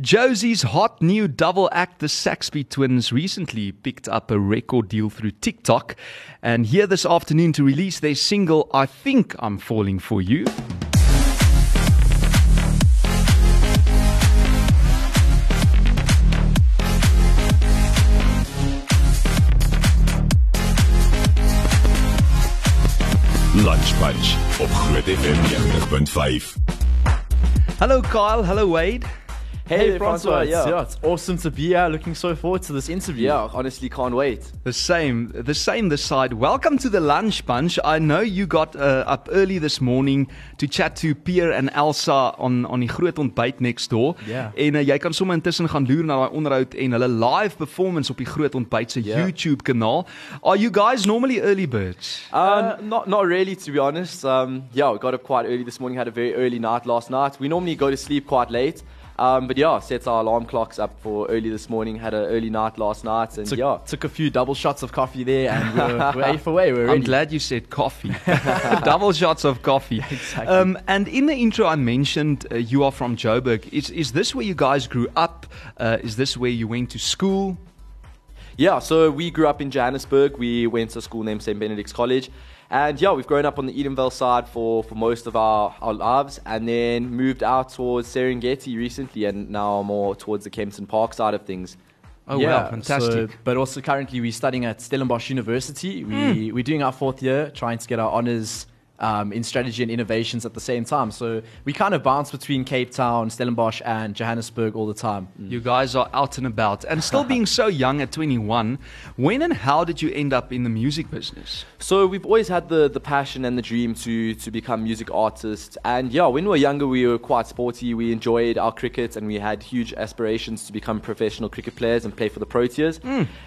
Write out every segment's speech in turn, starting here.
Jozi's hot new double act, the Saxby twins, recently picked up a record deal through TikTok. And here this afternoon to release their single, I Think I'm Falling For You. Lunch Bunch op Groot FM 90.5. Hello, Kyle. Hello, Wade. Hey, Hey, Francois, yeah. yeah. it's awesome to be here. Looking so forward to this interview. Yeah, honestly, can't wait. The same, the same this side. Welcome to the lunch bunch. I know you got uh, up early this morning to chat to Pierre and Elsa on on die groot ontbyt next door. Ja. En uh, jy kan sommer intussen gaan loer na daai onderhoud en hulle live performance op die groot ontbyt se Ja. YouTube kanaal. Are you guys normally early birds? Um, not not really, to be honest. Um, yeah, we got up quite early this morning. Had a very early night last night. We normally go to sleep quite late. Um, but yeah, set our alarm clocks up for early this morning. Had an early night last night, and Took, yeah, took a few double shots of coffee there and we're, we're eighth away. We're I'm ready. glad you said coffee. Double shots of coffee. Exactly. Um, and in the intro, I mentioned uh, you are from Joburg. Is is this where you guys grew up? Uh, is this where you went to school? Yeah, so we grew up in Johannesburg. We went to a school named St. Benedict's College. And yeah, we've grown up on the Edenvale side for, for most of our, our lives and then moved out towards Serengeti recently and now more towards the Kempton Park side of things. Oh yeah, wow, fantastic. So, but also currently we're studying at Stellenbosch University. We, hmm. We're doing our fourth year, trying to get our honours um, in strategy and innovations at the same time. So we kind of bounce between Cape Town, Stellenbosch, and Johannesburg all the time. You guys are out and about and still being so young at 21. When and how did you end up in the music business? So we've always had the, the passion and the dream to, to become music artists. And yeah, when we were younger, we were quite sporty. We enjoyed our cricket and we had huge aspirations to become professional cricket players and play for the Proteas.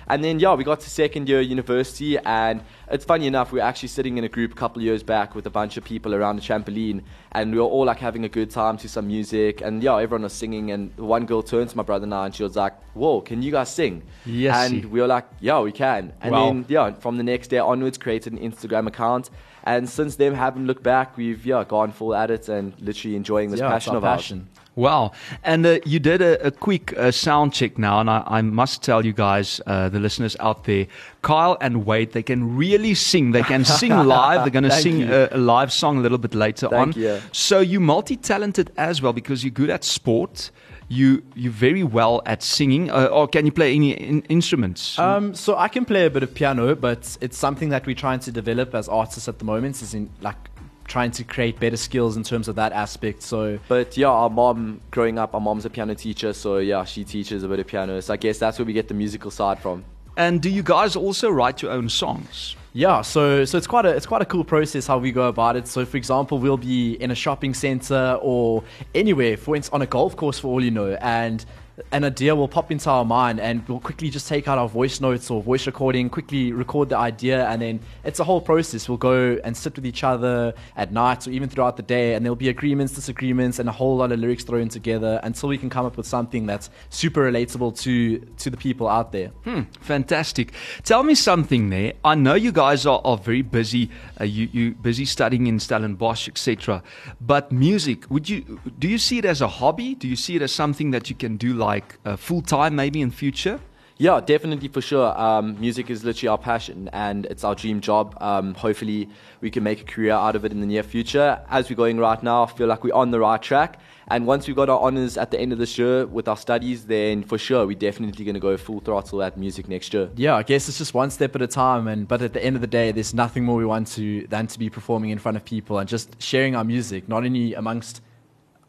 And then yeah, we got to second year university and it's funny enough, we were actually sitting in a group a couple of years back with a bunch of people around the trampoline and we were all like having a good time to some music and yeah, everyone was singing and one girl turned to my brother and I and she was like, Whoa, can you guys sing? Yes. And we were like, Yeah, we can. And Wow. then yeah, from the next day onwards, created an Instagram account. And since then, haven't looked back. We've yeah gone full at it and literally enjoying this yeah, passion of ours. Wow. And uh, you did a, a quick uh, sound check now, and I, I must tell you guys, uh, the listeners out there, Kyle and Wade, they can really sing. They can sing live. They're going to sing a, a live song a little bit later Thank on. you. So you're multi-talented as well because you're good at sport. You you're very well at singing. Uh, or can you play any in- instruments? Um, so I can play a bit of piano, but it's something that we're trying to develop as artists at the moment. Is in like trying to create better skills in terms of that aspect. So But yeah, our mom, growing up, our mom's a piano teacher, so yeah, she teaches a bit of piano. So I guess that's where we get the musical side from. and do you guys also write your own songs? Yeah, so so it's quite a it's quite a cool process how we go about it. So for example, we'll be in a shopping center or anywhere, for instance, on a golf course for all you know, and an idea will pop into our mind and we'll quickly just take out our voice notes or voice recording, quickly record the idea and then it's a whole process. We'll go and sit with each other at night or even throughout the day and there'll be agreements, disagreements and a whole lot of lyrics thrown together until we can come up with something that's super relatable to to the people out there. Hmm, fantastic. Tell me something there. I know you guys are, are very busy. Uh, you you busy studying in Stellenbosch, etc. But music, would you do you see it as a hobby? Do you see it as something that you can do like uh, full time, maybe in future? Yeah, definitely for sure. Um, music is literally our passion and it's our dream job. Um, hopefully, we can make a career out of it in the near future. As we're going right now, I feel like we're on the right track. And once we've got our honors at the end of this year with our studies, then for sure, we're definitely going to go full throttle at music next year. Yeah, I guess it's just one step at a time, and but at the end of the day, there's nothing more we want to than to be performing in front of people and just sharing our music, not only amongst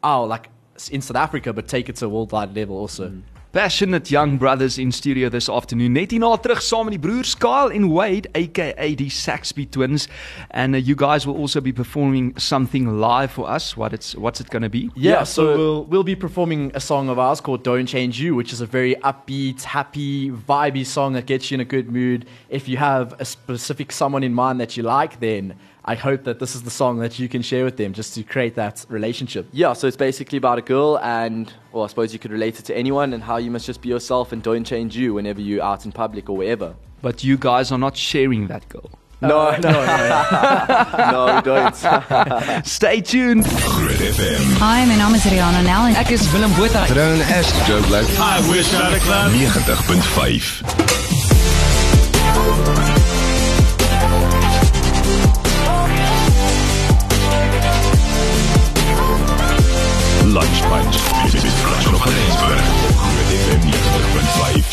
our like in South Africa, but take it to a worldwide level also. Passionate young brothers in studio this afternoon. Net hierna terug saam met die broers Kyle en Wade aka die Saxby twins and uh, you guys will also be performing something live for us. What it's what's it going to be? Yeah, Yeah, so, so- we'll we'll be performing a song of ours called "Don't Change You," which is a very upbeat, happy, vibey song that gets you in a good mood. If you have a specific someone in mind that you like, then I hope that this is the song that you can share with them, just to create that relationship. Yeah, so it's basically about a girl, and well, I suppose you could relate it to anyone, and how you must just be yourself and don't change you whenever you're out in public or wherever. But you guys are not sharing that girl. No, no, no, no, we don't. Stay tuned. Groot FM. Hi, my naam is Rihanna Nel en ek is Willem Botha. Drone S. Joe Black. I wish I had a club. 90.5.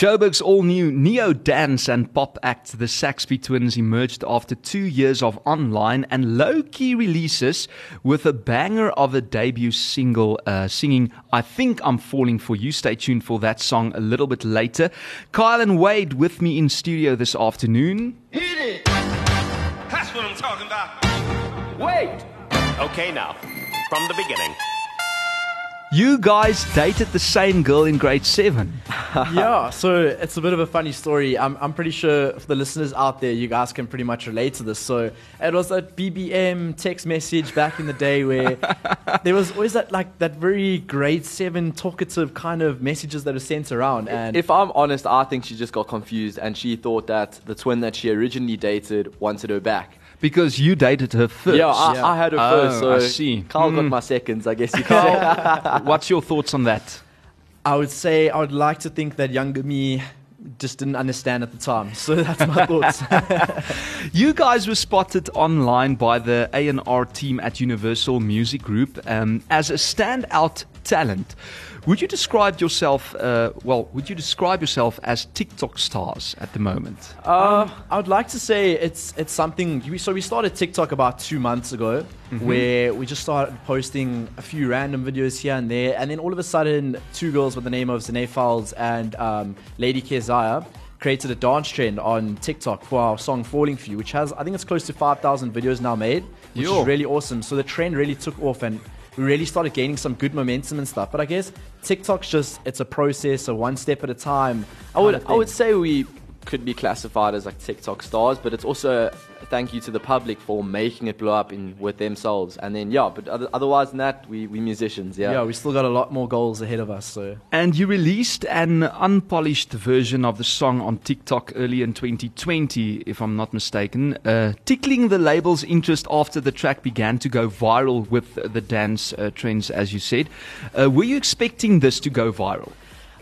Joburg's all new neo dance and pop act, the Saxby Twins, emerged after two years of online and low key releases with a banger of a debut single uh, singing I Think I'm Falling for You. Stay tuned for that song a little bit later. Kyle and Wade with me in studio this afternoon. Hit it! That's what I'm talking about. Wait! Okay, now, from the beginning. You guys dated the same girl in grade seven. yeah, so it's a bit of a funny story. I'm, I'm pretty sure for the listeners out there, you guys can pretty much relate to this. So it was that BBM text message back in the day where there was always that like that very grade seven talkative kind of messages that are sent around. And If I'm honest, I think she just got confused and she thought that the twin that she originally dated wanted her back. Because you dated her first. Yeah, I, Yeah. I had her Oh, first, so I see. Kyle got Mm. my seconds, I guess you could say. What's your thoughts on that? I would say I would like to think that younger me just didn't understand at the time. So that's my thoughts. You guys were spotted online by the A&R team at Universal Music Group um, as a standout talent. Would you describe yourself? Uh, well, would you describe yourself as TikTok stars at the moment? Um, I would like to say it's it's something. We, so we started TikTok about two months ago, where we just started posting a few random videos here and there, and then all of a sudden, two girls with the name of Zane Fowles and um, Lady Keziah created a dance trend on TikTok for our song "Falling for You," which has I think it's close to five thousand videos now made, which Yo. is really awesome. So the trend really took off and. We really started gaining some good momentum and stuff, but I guess TikTok's just—it's a process, a one step at a time. I would I would say we could be classified as like TikTok stars, but it's also a thank you to the public for making it blow up in with themselves. And then yeah, but other, otherwise than that, we we musicians, yeah. yeah, we still got a lot more goals ahead of us. So And you released an unpolished version of the song on TikTok early in 2020, if I'm not mistaken, uh, tickling the label's interest after the track began to go viral with the dance uh, trends, as you said. Uh, were you expecting this to go viral?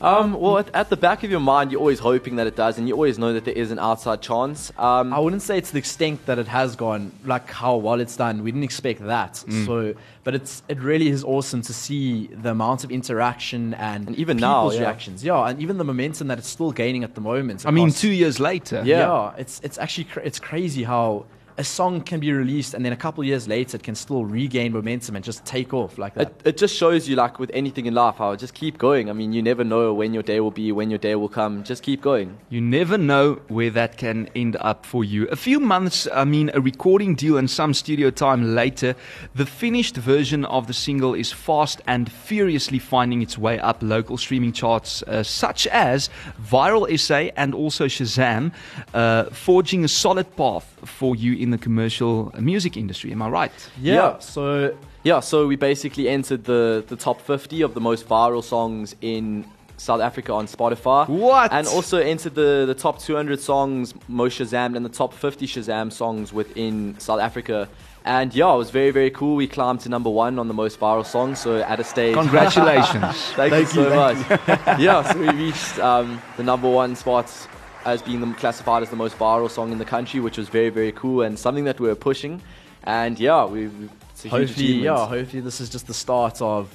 Um, well, at, at the back of your mind, you're always hoping that it does, and you always know that there is an outside chance. Um, I wouldn't say it's the extent that it has gone, like how well it's done. We didn't expect that. Mm. So, but it's it really is awesome to see the amount of interaction and, And even now, people's yeah. reactions. Yeah, and even the momentum that it's still gaining at the moment. I mean, two years later. Yeah. yeah, it's it's actually cra- it's crazy how a song can be released and then a couple years later it can still regain momentum and just take off like that. It, it just shows you, like with anything in life, how just keep going. I mean, you never know when your day will be, when your day will come. Just keep going. You never know where that can end up for you. A few months, I mean, a recording deal and some studio time later, the finished version of the single is fast and furiously finding its way up local streaming charts, uh, such as Viral SA and also Shazam, uh, forging a solid path for you in the commercial music industry. Am I right? yeah, yeah. so Yeah, so we basically entered the, the top 50 of the most viral songs in South Africa on Spotify. What? And also entered the, the top 200 songs most Shazam and the top 50 Shazam songs within South Africa. And yeah, it was very, very cool. We climbed to number one on the most viral songs. So at a stage. Congratulations. Thank, you so much. yeah, so we reached um, the number one spot as being the, classified as the most viral song in the country, which was very, very cool and something that we were pushing. And yeah, we, we it's a huge hopefully achievement. yeah, hopefully this is just the start of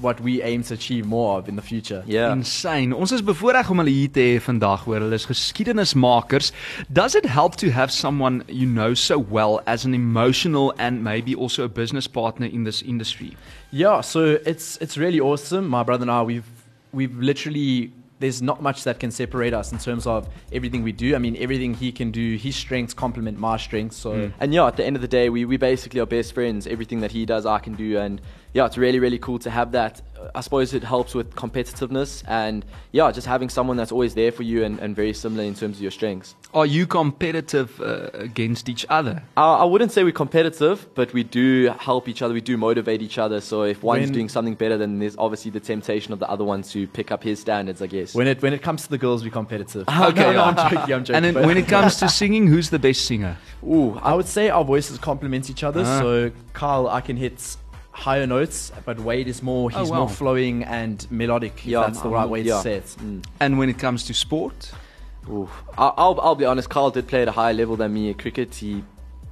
what we aim to achieve more of in the future. Yeah. Insane. Ons is bevoorreg om hulle hier te hê vandag hoor. Hulle is geskiedenismakers. Does it help to have someone you know so well as an emotional and maybe also a business partner in this industry? Yeah, so it's it's really awesome. My brother and I, we've we've literally there's not much that can separate us in terms of everything we do. I mean, everything he can do, his strengths complement my strengths. So mm. And yeah, at the end of the day, we, we basically are best friends. Everything that he does, I can do. And yeah, it's really really cool to have that. Uh, I suppose it helps with competitiveness and yeah, just having someone that's always there for you and, and very similar in terms of your strengths. Are you competitive uh, against each other? I, I wouldn't say we're competitive, but we do help each other. We do motivate each other. So if one's When- doing something better, then there's obviously the temptation of the other one to pick up his standards. I guess. When it when it comes to the girls, we're competitive. Okay. no, no, I'm joking. I'm joking. And then when it comes to singing, who's the best singer? Ooh, I would say our voices complement each other. Ah. So Kyle, I can hit higher notes, but Wade is more Oh, he's wow. more flowing and melodic. If Yeah, that's the I'm- right mm, way yeah. to say it. Mm. And when it comes to sport? Ooh. I- I'll, I'll be honest, Kyle did play at a higher level than me at cricket. He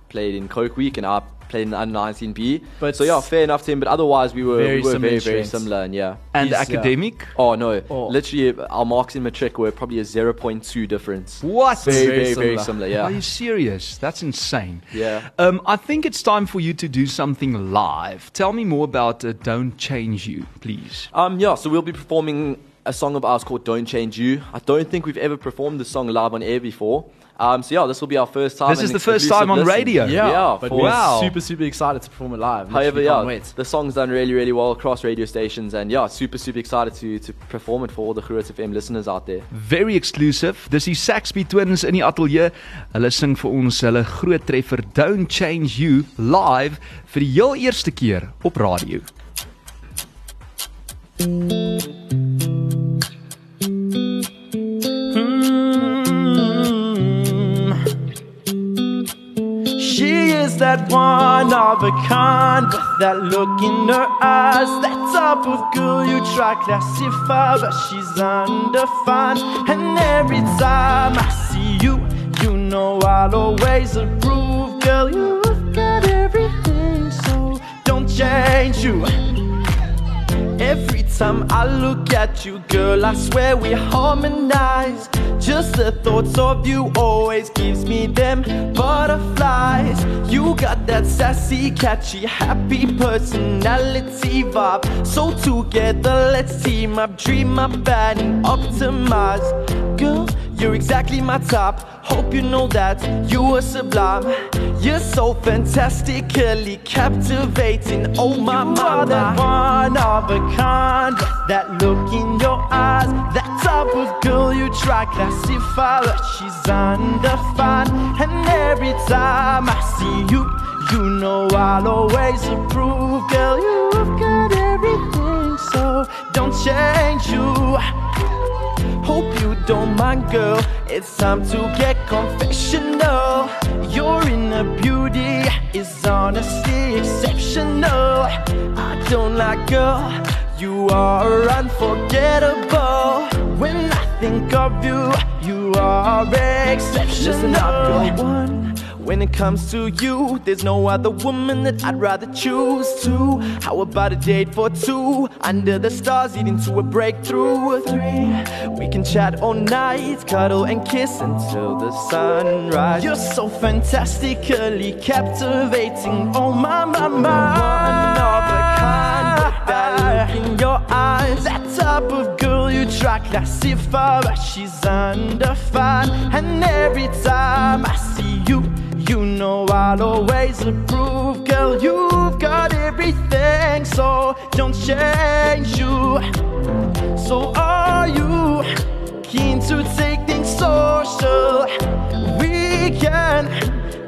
played in Coke Week and I played in the under 19B. But so yeah, fair enough to him. But otherwise, we were Very we were similar very, very similar. And yeah. And He's, yeah. academic? Oh no, Oh. literally our marks in matric were probably a 0.2 difference. What? Very, Very very, very similar. similar. Are you serious? That's insane. Yeah. Um, I think it's time for you to do something live. Tell me more about uh, Don't Change You, please. Um, yeah, so we'll be performing a song of ours called Don't Change You. I don't think we've ever performed this song live on air before. Um, so yeah, this will be our first time. This is the first time on listen. radio. Yeah, Yeah, but for- we're Wow. super super excited to perform it live. However, yeah, can't wait. the song's done really, really well across radio stations, and yeah, super, super excited to to perform it for all the Groot FM listeners out there. Very exclusive. Dis die Saxby Twins in die ateljee. Hulle sing vir ons hulle groot treffer Don't Change You live vir die heel eerste keer op radio. She that one of a kind with that look in her eyes. That type of girl you try classify, but she's undefined. And every time I see you, you know I'll always approve. Girl, you've got everything, so don't change you. Time I look at you, girl, I swear we harmonize. Just the thoughts of you always gives me them butterflies. You got that sassy, catchy, happy personality vibe. So together, let's team up, dream up, and optimize. Girl, you're exactly my type. Hope you know that you are sublime. You're so fantastically captivating. Oh my, You my, are that one of a kind. That look in your eyes, that type of girl you try classify, but she's undefined. And every time I see you, you know I'll always approve. Girl, you've got everything, so don't change you. Hope you don't mind, girl. It's time to get confessional. Your inner beauty is honestly exceptional. I don't like, girl. You are unforgettable. When I think of you, you are exceptional. Listen up, girl. One. When it comes to you, there's no other woman that I'd rather choose to. How about a date for two? Under the stars, leading to a breakthrough. Three, we can chat all night, cuddle and kiss until the sunrise. You're so fantastically captivating. Oh my, my, my. One of a kind. That look in your eyes, that type of girl you try classify, but she's undefined. And every time I see you, you know I'll always approve. Girl, you've got everything, so don't change you. So are you keen to take things social? We can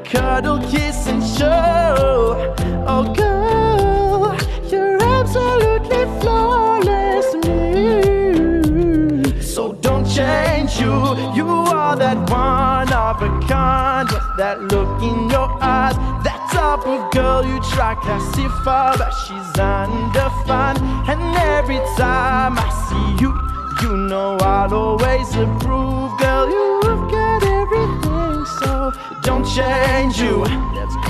cuddle, kiss, and show. Oh, girl, you're absolutely flawless. Mm. So don't change you. You are that one of a kind that look in your eyes. That type of girl you try classify, but she's undefined. And every time I see you, you know I'll always approve. Girl, you've got everything, so don't change you. Let's go.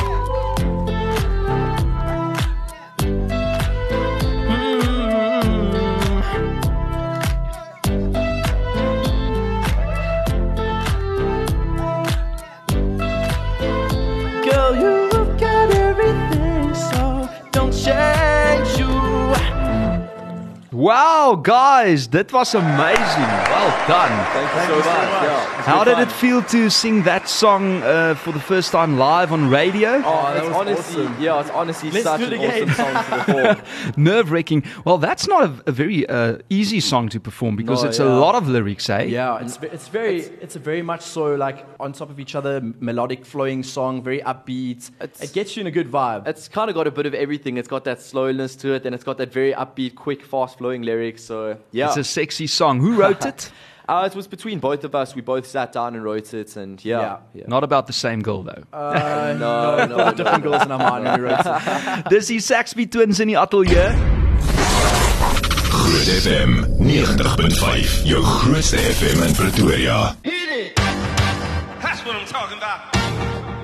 Wow, guys, that was amazing. Well done. Thank you so much. Yeah, How been did it feel to sing that song uh, for the first time live on radio? Oh, that it's was honestly, awesome. yeah, it's honestly Let's such it an again. awesome song to perform. Nerve wracking. Well, that's not a, a very uh, easy song to perform because No, it's a lot of lyrics, eh? Yeah, it's it's very it's, a very much so like on top of each other, melodic, flowing song, very upbeat. It gets you in a good vibe. It's kind of got a bit of everything. It's got that slowness to it, and it's got that very upbeat, quick, fast-flowing lyrics. So yeah, It's a sexy song. Who wrote it? uh, it was between both of us. We both sat down and wrote it, and yeah, Yeah. yeah. Not about the same girl, though. Uh, no, no, no, different girls in our mind when we wrote it. Dis die Saxby Twins in die ateljee. Groot FM 90.5, jou grootste FM in Pretoria. Hit it. That's what I'm talking about.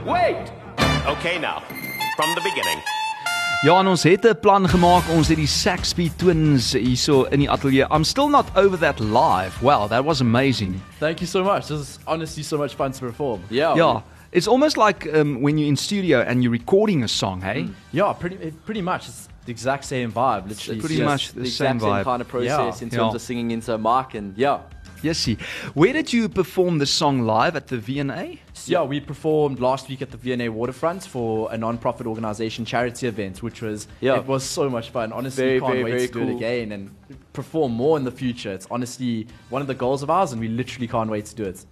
Wait! Okay, now, from the beginning. Ja, en ons het 'n plan gemaak. Ons het die Saxby Twins hierso in die ateljee. I'm still not over that live. Wow, that was amazing. Thank you so much. This is honestly so much fun to perform. yeah, Yeah, it's almost like um, when you're in studio and you're recording a song, hey? Mm. Yeah, pretty it- pretty much. It's the exact same vibe. Literally, pretty It's much the the same exact same kind of process Yeah. in terms Yeah. of singing into a mic, and yeah. Yes. Where did you perform the song live at the V&A? Yeah, we performed last week at the V&A Waterfront for a non-profit organization charity event, which was Yeah. it was so much fun. Honestly, Very, can't very, wait very to do it again and perform more in the future. It's honestly one of the goals of ours, and we literally can't wait to do it.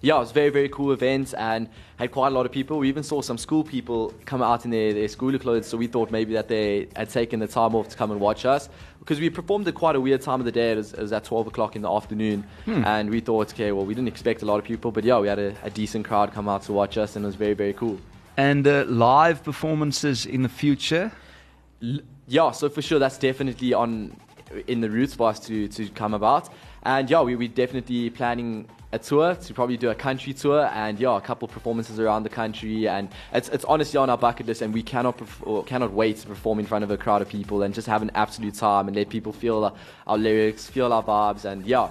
Yeah, it was a very, very cool event and had quite a lot of people. We even saw some school people come out in their, their school clothes, so we thought maybe that they had taken the time off to come and watch us. Because we performed at quite a weird time of the day, it was, it was at 12 o'clock in the afternoon, and we thought, okay, well, we didn't expect a lot of people, but yeah, we had a, a decent crowd come out to watch us, and it was very, very cool. And uh, live performances in the future? L- yeah, so for sure, that's definitely on in the roots for us to, to come about. And yeah, we, we're definitely planning a tour to probably do a country tour and yeah, a couple performances around the country. And it's, it's honestly on our bucket list, and we cannot perf- cannot wait to perform in front of a crowd of people and just have an absolute time and let people feel our, our lyrics, feel our vibes, and yeah.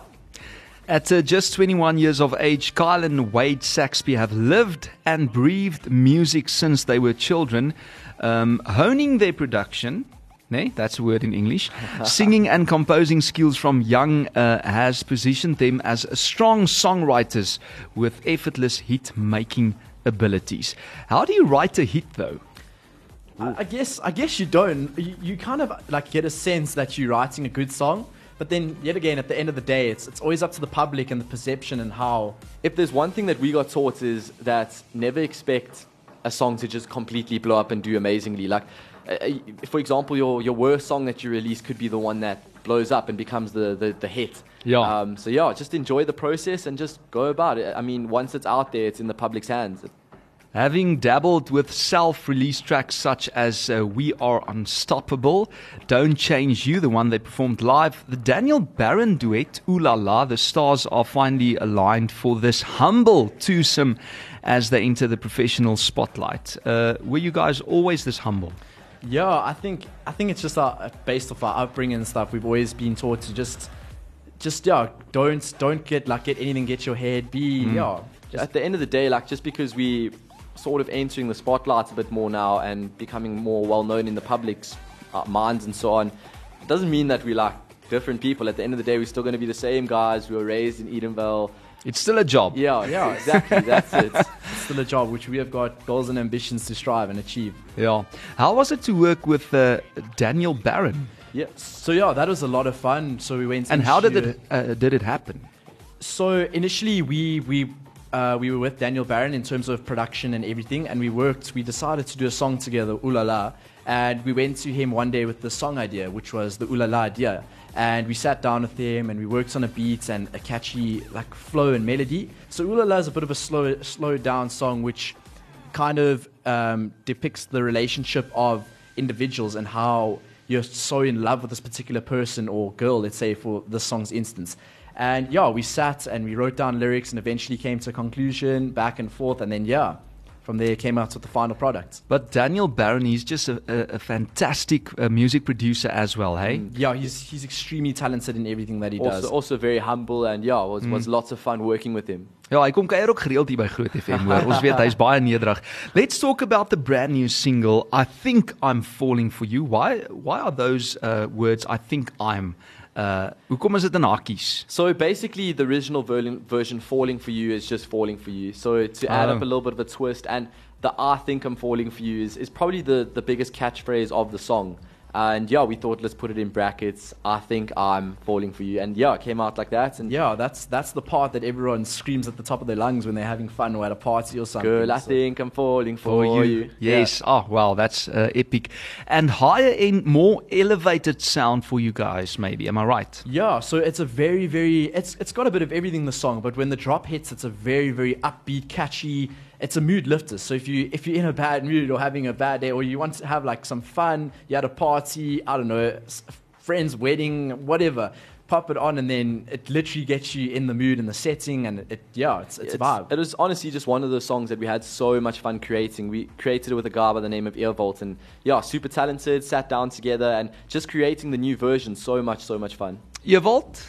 At uh, just 21 years of age, Kyle and Wade Saxby have lived and breathed music since they were children, um, honing their production. Nee, that's a word in English. Singing and composing skills from young uh, has positioned them as strong songwriters with effortless hit making abilities. How do you write a hit though? I I guess I guess you don't. You, you kind of like get a sense that you're writing a good song, but then yet again, at the end of the day, it's it's always up to the public and the perception and how. If there's one thing that we got taught is that never expect a song to just completely blow up and do amazingly. Like, for example, your, your worst song that you release could be the one that blows up and becomes the, the, the hit. Yeah. Um, so yeah, just enjoy the process and just go about it. I mean, once it's out there, it's in the public's hands. Having dabbled with self release tracks such as uh, We Are Unstoppable, Don't Change You, the one they performed live, the Daniel Baron duet, Ooh La La, the stars are finally aligned for this humble twosome as they enter the professional spotlight. Uh, were you guys always this humble? Yeah, I think I think it's just our, based off our upbringing and stuff. We've always been taught to just, just yeah, don't don't get like get anything, get your head, be yeah. Just, At the end of the day, like just because we sort of entering the spotlight a bit more now and becoming more well known in the public's uh, minds and so on, it doesn't mean that we like different people. At the end of the day, we're still going to be the same guys. We were raised in Edenvale. It's still a job. Yeah, yeah, exactly. That's it. it's still a job which we have got goals and ambitions to strive and achieve. Yeah. How was it to work with uh, Daniel Baron? Yeah. So yeah, that was a lot of fun. So we went And how did it, uh, did it happen? So initially, we we uh, we were with Daniel Baron in terms of production and everything, and we worked. We decided to do a song together, Ooh La La, and we went to him one day with the song idea, which was the Ooh La La idea. And we sat down with him, and we worked on a beat and a catchy like flow and melody. So Ooh La La is a bit of a slow, slow down song, which kind of um, depicts the relationship of individuals and how you're so in love with this particular person or girl, let's say for this song's instance. And yeah, we sat and we wrote down lyrics and eventually came to a conclusion, back and forth, and then yeah, from there came out with the final product. But Daniel Baron, he's just a, a, a fantastic uh, music producer as well, hey? Yeah, he's he's extremely talented in everything that he Also, does. also very humble and yeah, was was lots of fun working with him. Ja, hy kom kuier ook gereeld hier by Groot FM hoor. Ons weet hy's baie nederig. Let's talk about the brand new single I think I'm falling for you. Why why are those uh, words I think I'm uh hoekom is dit in hakkies? So basically, the original version, version "Falling for You" is just "Falling for You." So to add Oh. up a little bit of a twist, and the "I think I'm falling for you" is, is probably the the biggest catchphrase of the song. And yeah, we thought let's put it in brackets. I think I'm falling for you, and yeah, it came out like that. And yeah, that's that's the part that everyone screams at the top of their lungs when they're having fun or at a party or something. girl, I So- think I'm falling for, you. Yes. Oh, wow, that's uh, epic. And higher end, more elevated sound for you guys, maybe. Am I right? Yeah, so it's a very, very it's it's got a bit of everything in the song, but when the drop hits, it's a very, very upbeat, catchy. It's a mood lifter. So if you if you're in a bad mood or having a bad day, or you want to have like some fun, you had a party, I don't know, friend's wedding, whatever, pop it on, and then it literally gets you in the mood and the setting, and it yeah, it's it's, a vibe. It was honestly just one of those songs that we had so much fun creating. We created it with a guy by the name of Earvolt, and yeah, super talented. Sat down together and just creating the new version. So much, so much fun. Ewold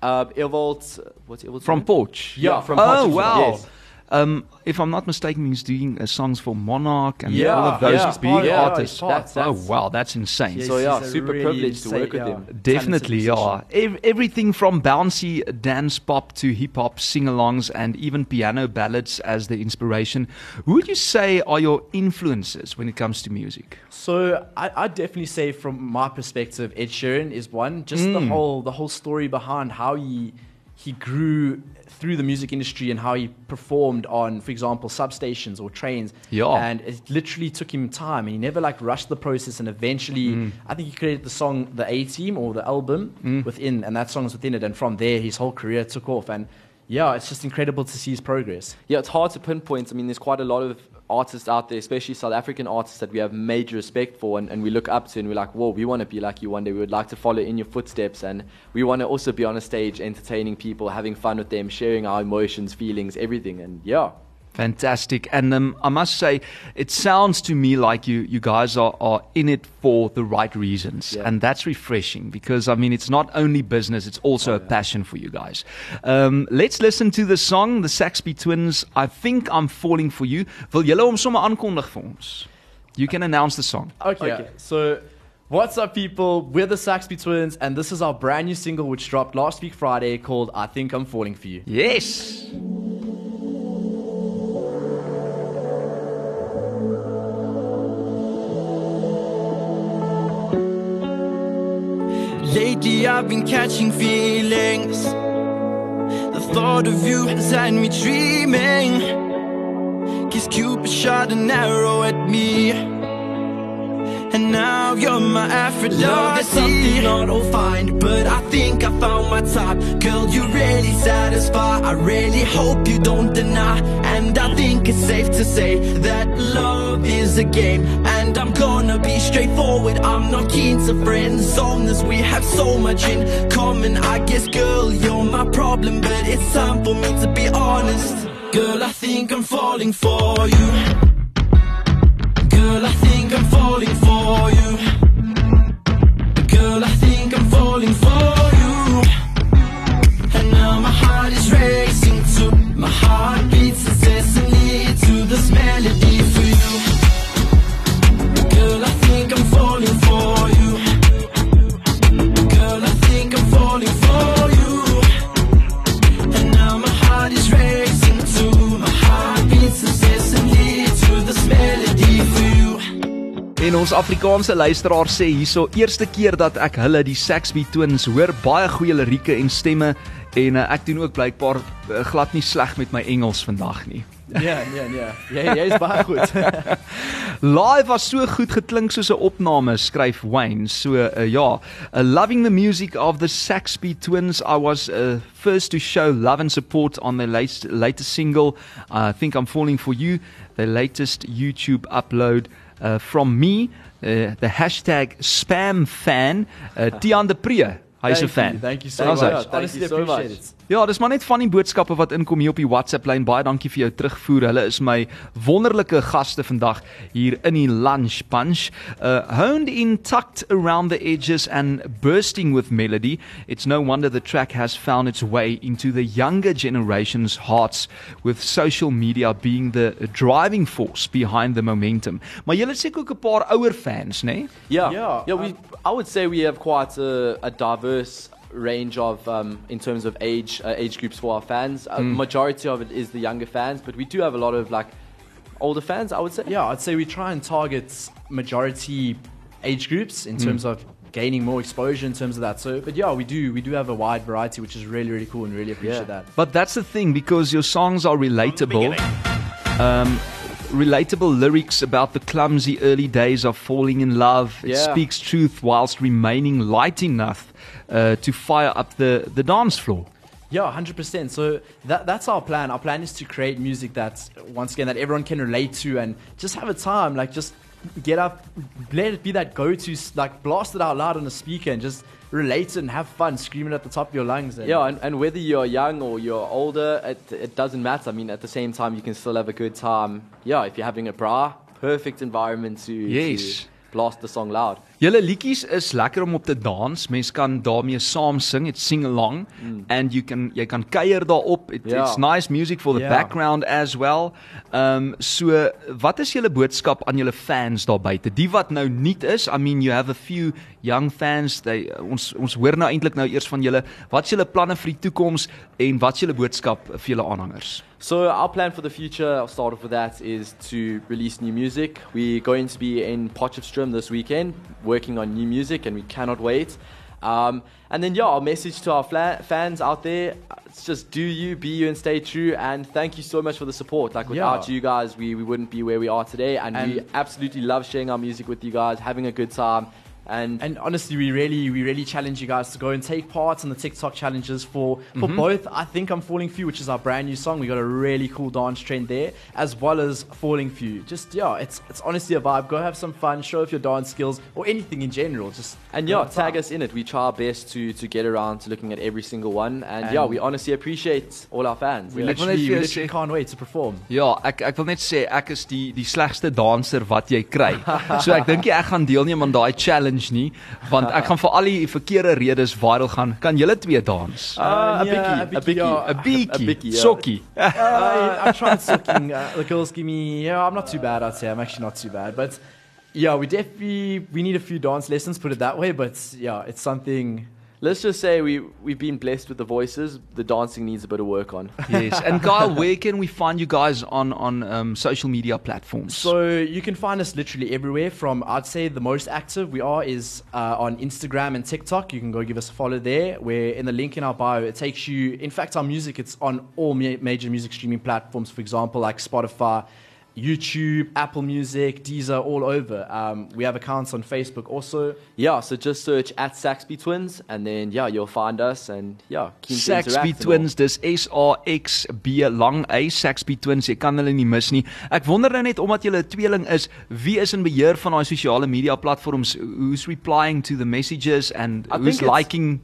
Uh, Earvolt, what's Earvolt's from name? Porch. Yeah, from Oh, Portugal, wow. yes. Um, if I'm not mistaken, he's doing uh, songs for Monarch and Yeah, all of those yeah. big Oh, yeah, artists. he's part. oh, wow, that's insane. Yes, So yeah, he's super really privileged to insane- work with yeah. him. Definitely, yeah. Ev- everything from bouncy dance pop to hip hop sing-alongs and even piano ballads as the inspiration. Who would you say are your influences when it comes to music? So I, I definitely say, from my perspective, Ed Sheeran is one. Just the Mm. whole the whole story behind how he he grew through the music industry and how he performed on, for example, substations or trains. Yeah. And it literally took him time, and he never like rushed the process. And eventually, Mm. I think he created the song "The A Team" or the album Mm. within, and that song's within it. And from there, his whole career took off. And yeah, it's just incredible to see his progress. Yeah, it's hard to pinpoint. I mean, there's quite a lot of artists out there, especially South African artists that we have major respect for and, and we look up to and we're like, whoa, we want to be like you one day. We would like to follow in your footsteps and we want to also be on a stage entertaining people, having fun with them, sharing our emotions, feelings, everything. And yeah. Fantastic. And um, I must say, it sounds to me like you, you guys are, are in it for the right reasons. Yeah. And that's refreshing because, I mean, it's not only business, it's also a passion for you guys. Um, let's listen to the song, the Saxby Twins, I Think I'm Falling For You. Wil julle hom sommer aankondig vir ons? You can announce the song. Okay. Okay. So, what's up, people? We're the Saxby Twins, and this is our brand new single, which dropped last week Friday, called "I Think I'm Falling for You." Yes. Lately I've been catching feelings. The thought of you has had me dreaming. Cause Cupid shot an arrow at me. And now you're my Aphrodite. Love is something not all fine, but I think I found my type. Girl, you really satisfy. I really hope you don't deny. And I think it's safe to say that love is a game. And I'm gonna be straightforward. I'm not keen to friend zone this. We have so much in common. I guess, girl, you're my problem, but it's time for me to be honest. Girl, I think I'm falling for you. Girl, I think I'm falling for you. Girl, I think I'm falling for you. And now my heart is racing to my heart ons Afrikaanse luisteraar sê hierso eerste keer dat ek hulle die Saxby Twins hoor baie goeie lirieke en stemme en uh, ek doen ook blykbaar uh, glad nie sleg met my Engels vandag nie. Ja, ja, ja. Ja, jy's baie goed. Live was so goed geklink soos 'n opname, skryf Wayne. So uh, ja, uh, loving the music of the Saxby Twins. I was uh, first to show love and support on their latest latest single, I think I'm falling for you, their latest YouTube upload uh, from me, uh, the hashtag spam fan, uh, Tian de Pre. Hy's 'n Thank fan. You, thank you so Daar's much. hy. Thank Honestly, you so appreciate much. it. Ja, dis maar net van die boodskappe wat inkom hier op die WhatsApp lyn. Baie dankie vir jou terugvoer. Hulle is my wonderlike gaste vandag hier in die Lunch Punch. Uh honed in tucked around the edges and bursting with melody. It's no wonder the track has found its way into the younger generation's hearts with social media being the driving force behind the momentum. Maar julle het seker ook 'n paar ouer fans, né? Nee? Yeah, Yeah, yeah. We, I would say we have quite a, a diverse range of um, in terms of age uh, age groups for our fans. A majority of it is the younger fans, but we do have a lot of like older fans. I would say. Yeah, I'd say we try and target majority age groups in terms of gaining more exposure in terms of that. So, but yeah, we do we do have a wide variety, which is really really cool and really appreciate Yeah. that. But that's the thing because your songs are relatable. Um, relatable lyrics about the clumsy early days of falling in love. It Yeah. speaks truth whilst remaining light enough uh, to fire up the, the dance floor. Yeah, hundred percent. So that that's our plan. Our plan is to create music that, once again that everyone can relate to and just have a time, like just get up, let it be that go-to, like blast it out loud on a speaker and just relate it and have fun, screaming at the top of your lungs. And Yeah, and, and whether you're young or you're older, it, it doesn't matter. I mean, at the same time, you can still have a good time. Yeah, if you're having a bra, perfect environment to, Yes. to blast the song loud. Julle liedjies is lekker om op te dans. Mens kan daarmee saam sing, it's sing along and you can jy kan kuier daarop. It, Ja. It's nice music for the Ja. background as well. Um so wat is julle boodskap aan julle fans daar buite? Die wat nou nuut is. I mean you have a few young fans. They ons ons hoor nou eintlik nou eers van julle. Wat is julle planne vir die toekoms en wat is julle boodskap vir julle aanhangers? So our plan for the future, I'll start off with that, is to release new music. We're going to be in Potchefstroom this weekend, working on new music, and we cannot wait. Um, and then, yeah, our message to our fla- fans out there: it's just do you, be you, and stay true. And thank you so much for the support. Like without Yeah. you guys, we, we wouldn't be where we are today. And, we absolutely love sharing our music with you guys, having a good time. And, And honestly, we really, we really challenge you guys to go and take part in the TikTok challenges for for Mm-hmm. both. I think I'm falling for you, which is our brand new song. We got a really cool dance trend there, as well as falling for you. Just yeah, it's it's honestly a vibe. Go have some fun, show off your dance skills or anything in general. Just And yeah, tag us in it. We try our best to to get around to looking at every single one. And, yeah, we honestly appreciate all our fans. We Ek wil literally, we literally can't wait to perform. Ja, ek ek wil net sê ek is die die slegste danser wat jy kry. So ek dink nie ek gaan deelneem aan daai challenge nie, want ek gaan vir al die verkeerde redes viral gaan. Kan julle twee dans? Uh, a yeah, bikkie, a a bikkie, bikkie. yeah. A bietjie, a bietjie, ja. sokkie. uh, I tried sucking. Uh, the girls give me. Yeah, I'm not too bad. I'd say I'm actually not too bad. But yeah, we definitely we need a few dance lessons. Put it that way. But yeah, it's something. Let's just say we we've been blessed with the voices. The dancing needs a bit of work on. Yes. And Kyle, where can we find you guys on on um, social media platforms? So you can find us literally everywhere. From I'd say the most active we are is uh, on Instagram and TikTok. You can go give us a follow there. Where in the link in our bio, it takes you. In fact, our music it's on all ma- major music streaming platforms. For example, like Spotify. YouTube, Apple Music, Deezer, all over. Um, we have accounts on Facebook also. yeah, so just search at Saxby Twins, and then yeah, you'll find us. And yeah, keen to Saxby interact and all. Twins, dis S A X B lang A Saxby Twins. Jy kan hulle nie mis nie. Ek wonder nou net omdat julle 'n tweeling is, wie is in beheer van daai sosiale media platforms? Who's replying to the messages and I who's liking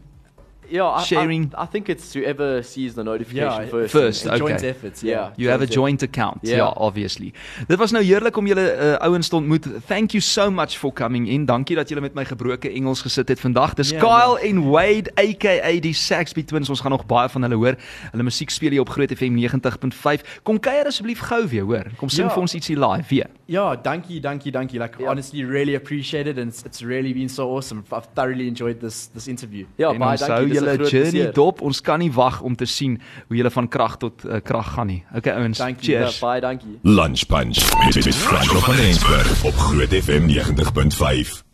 Yeah, I, sharing. I, I think it's whoever sees the notification Yeah, first. first. A joint okay. efforts. Yeah. Yeah. You have a Joint joint account. Yeah. Ja, obviously. Dit was nou heerlik om julle uh, ouens te ontmoet. Thank you so much for coming in. Dankie dat julle met my gebroke Engels gesit het vandag. Dis Ja, Kyle en Wade aka die Saxby Twins. Ons gaan nog baie van hulle hoor. Hulle musiek speel hier op Groot FM 90.5. Kom kuier asseblief gou weer, hoor. Kom sing Ja. vir ons ietsie live weer. Yeah, donkey, donkey, donkey. Like Yeah. honestly, really appreciate it, and it's, it's really been so awesome. I've thoroughly enjoyed this this interview. Ja, en baie dankie. Julle journey plesier. dop. Ons kan nie wag om te sien hoe julle van krag tot uh, krag gaan nie. Okay ouens. Thank you. Ja, Cheers. baie dankie. Lunch Punch met, met Franco van Eensberg op Groot FM 90.5.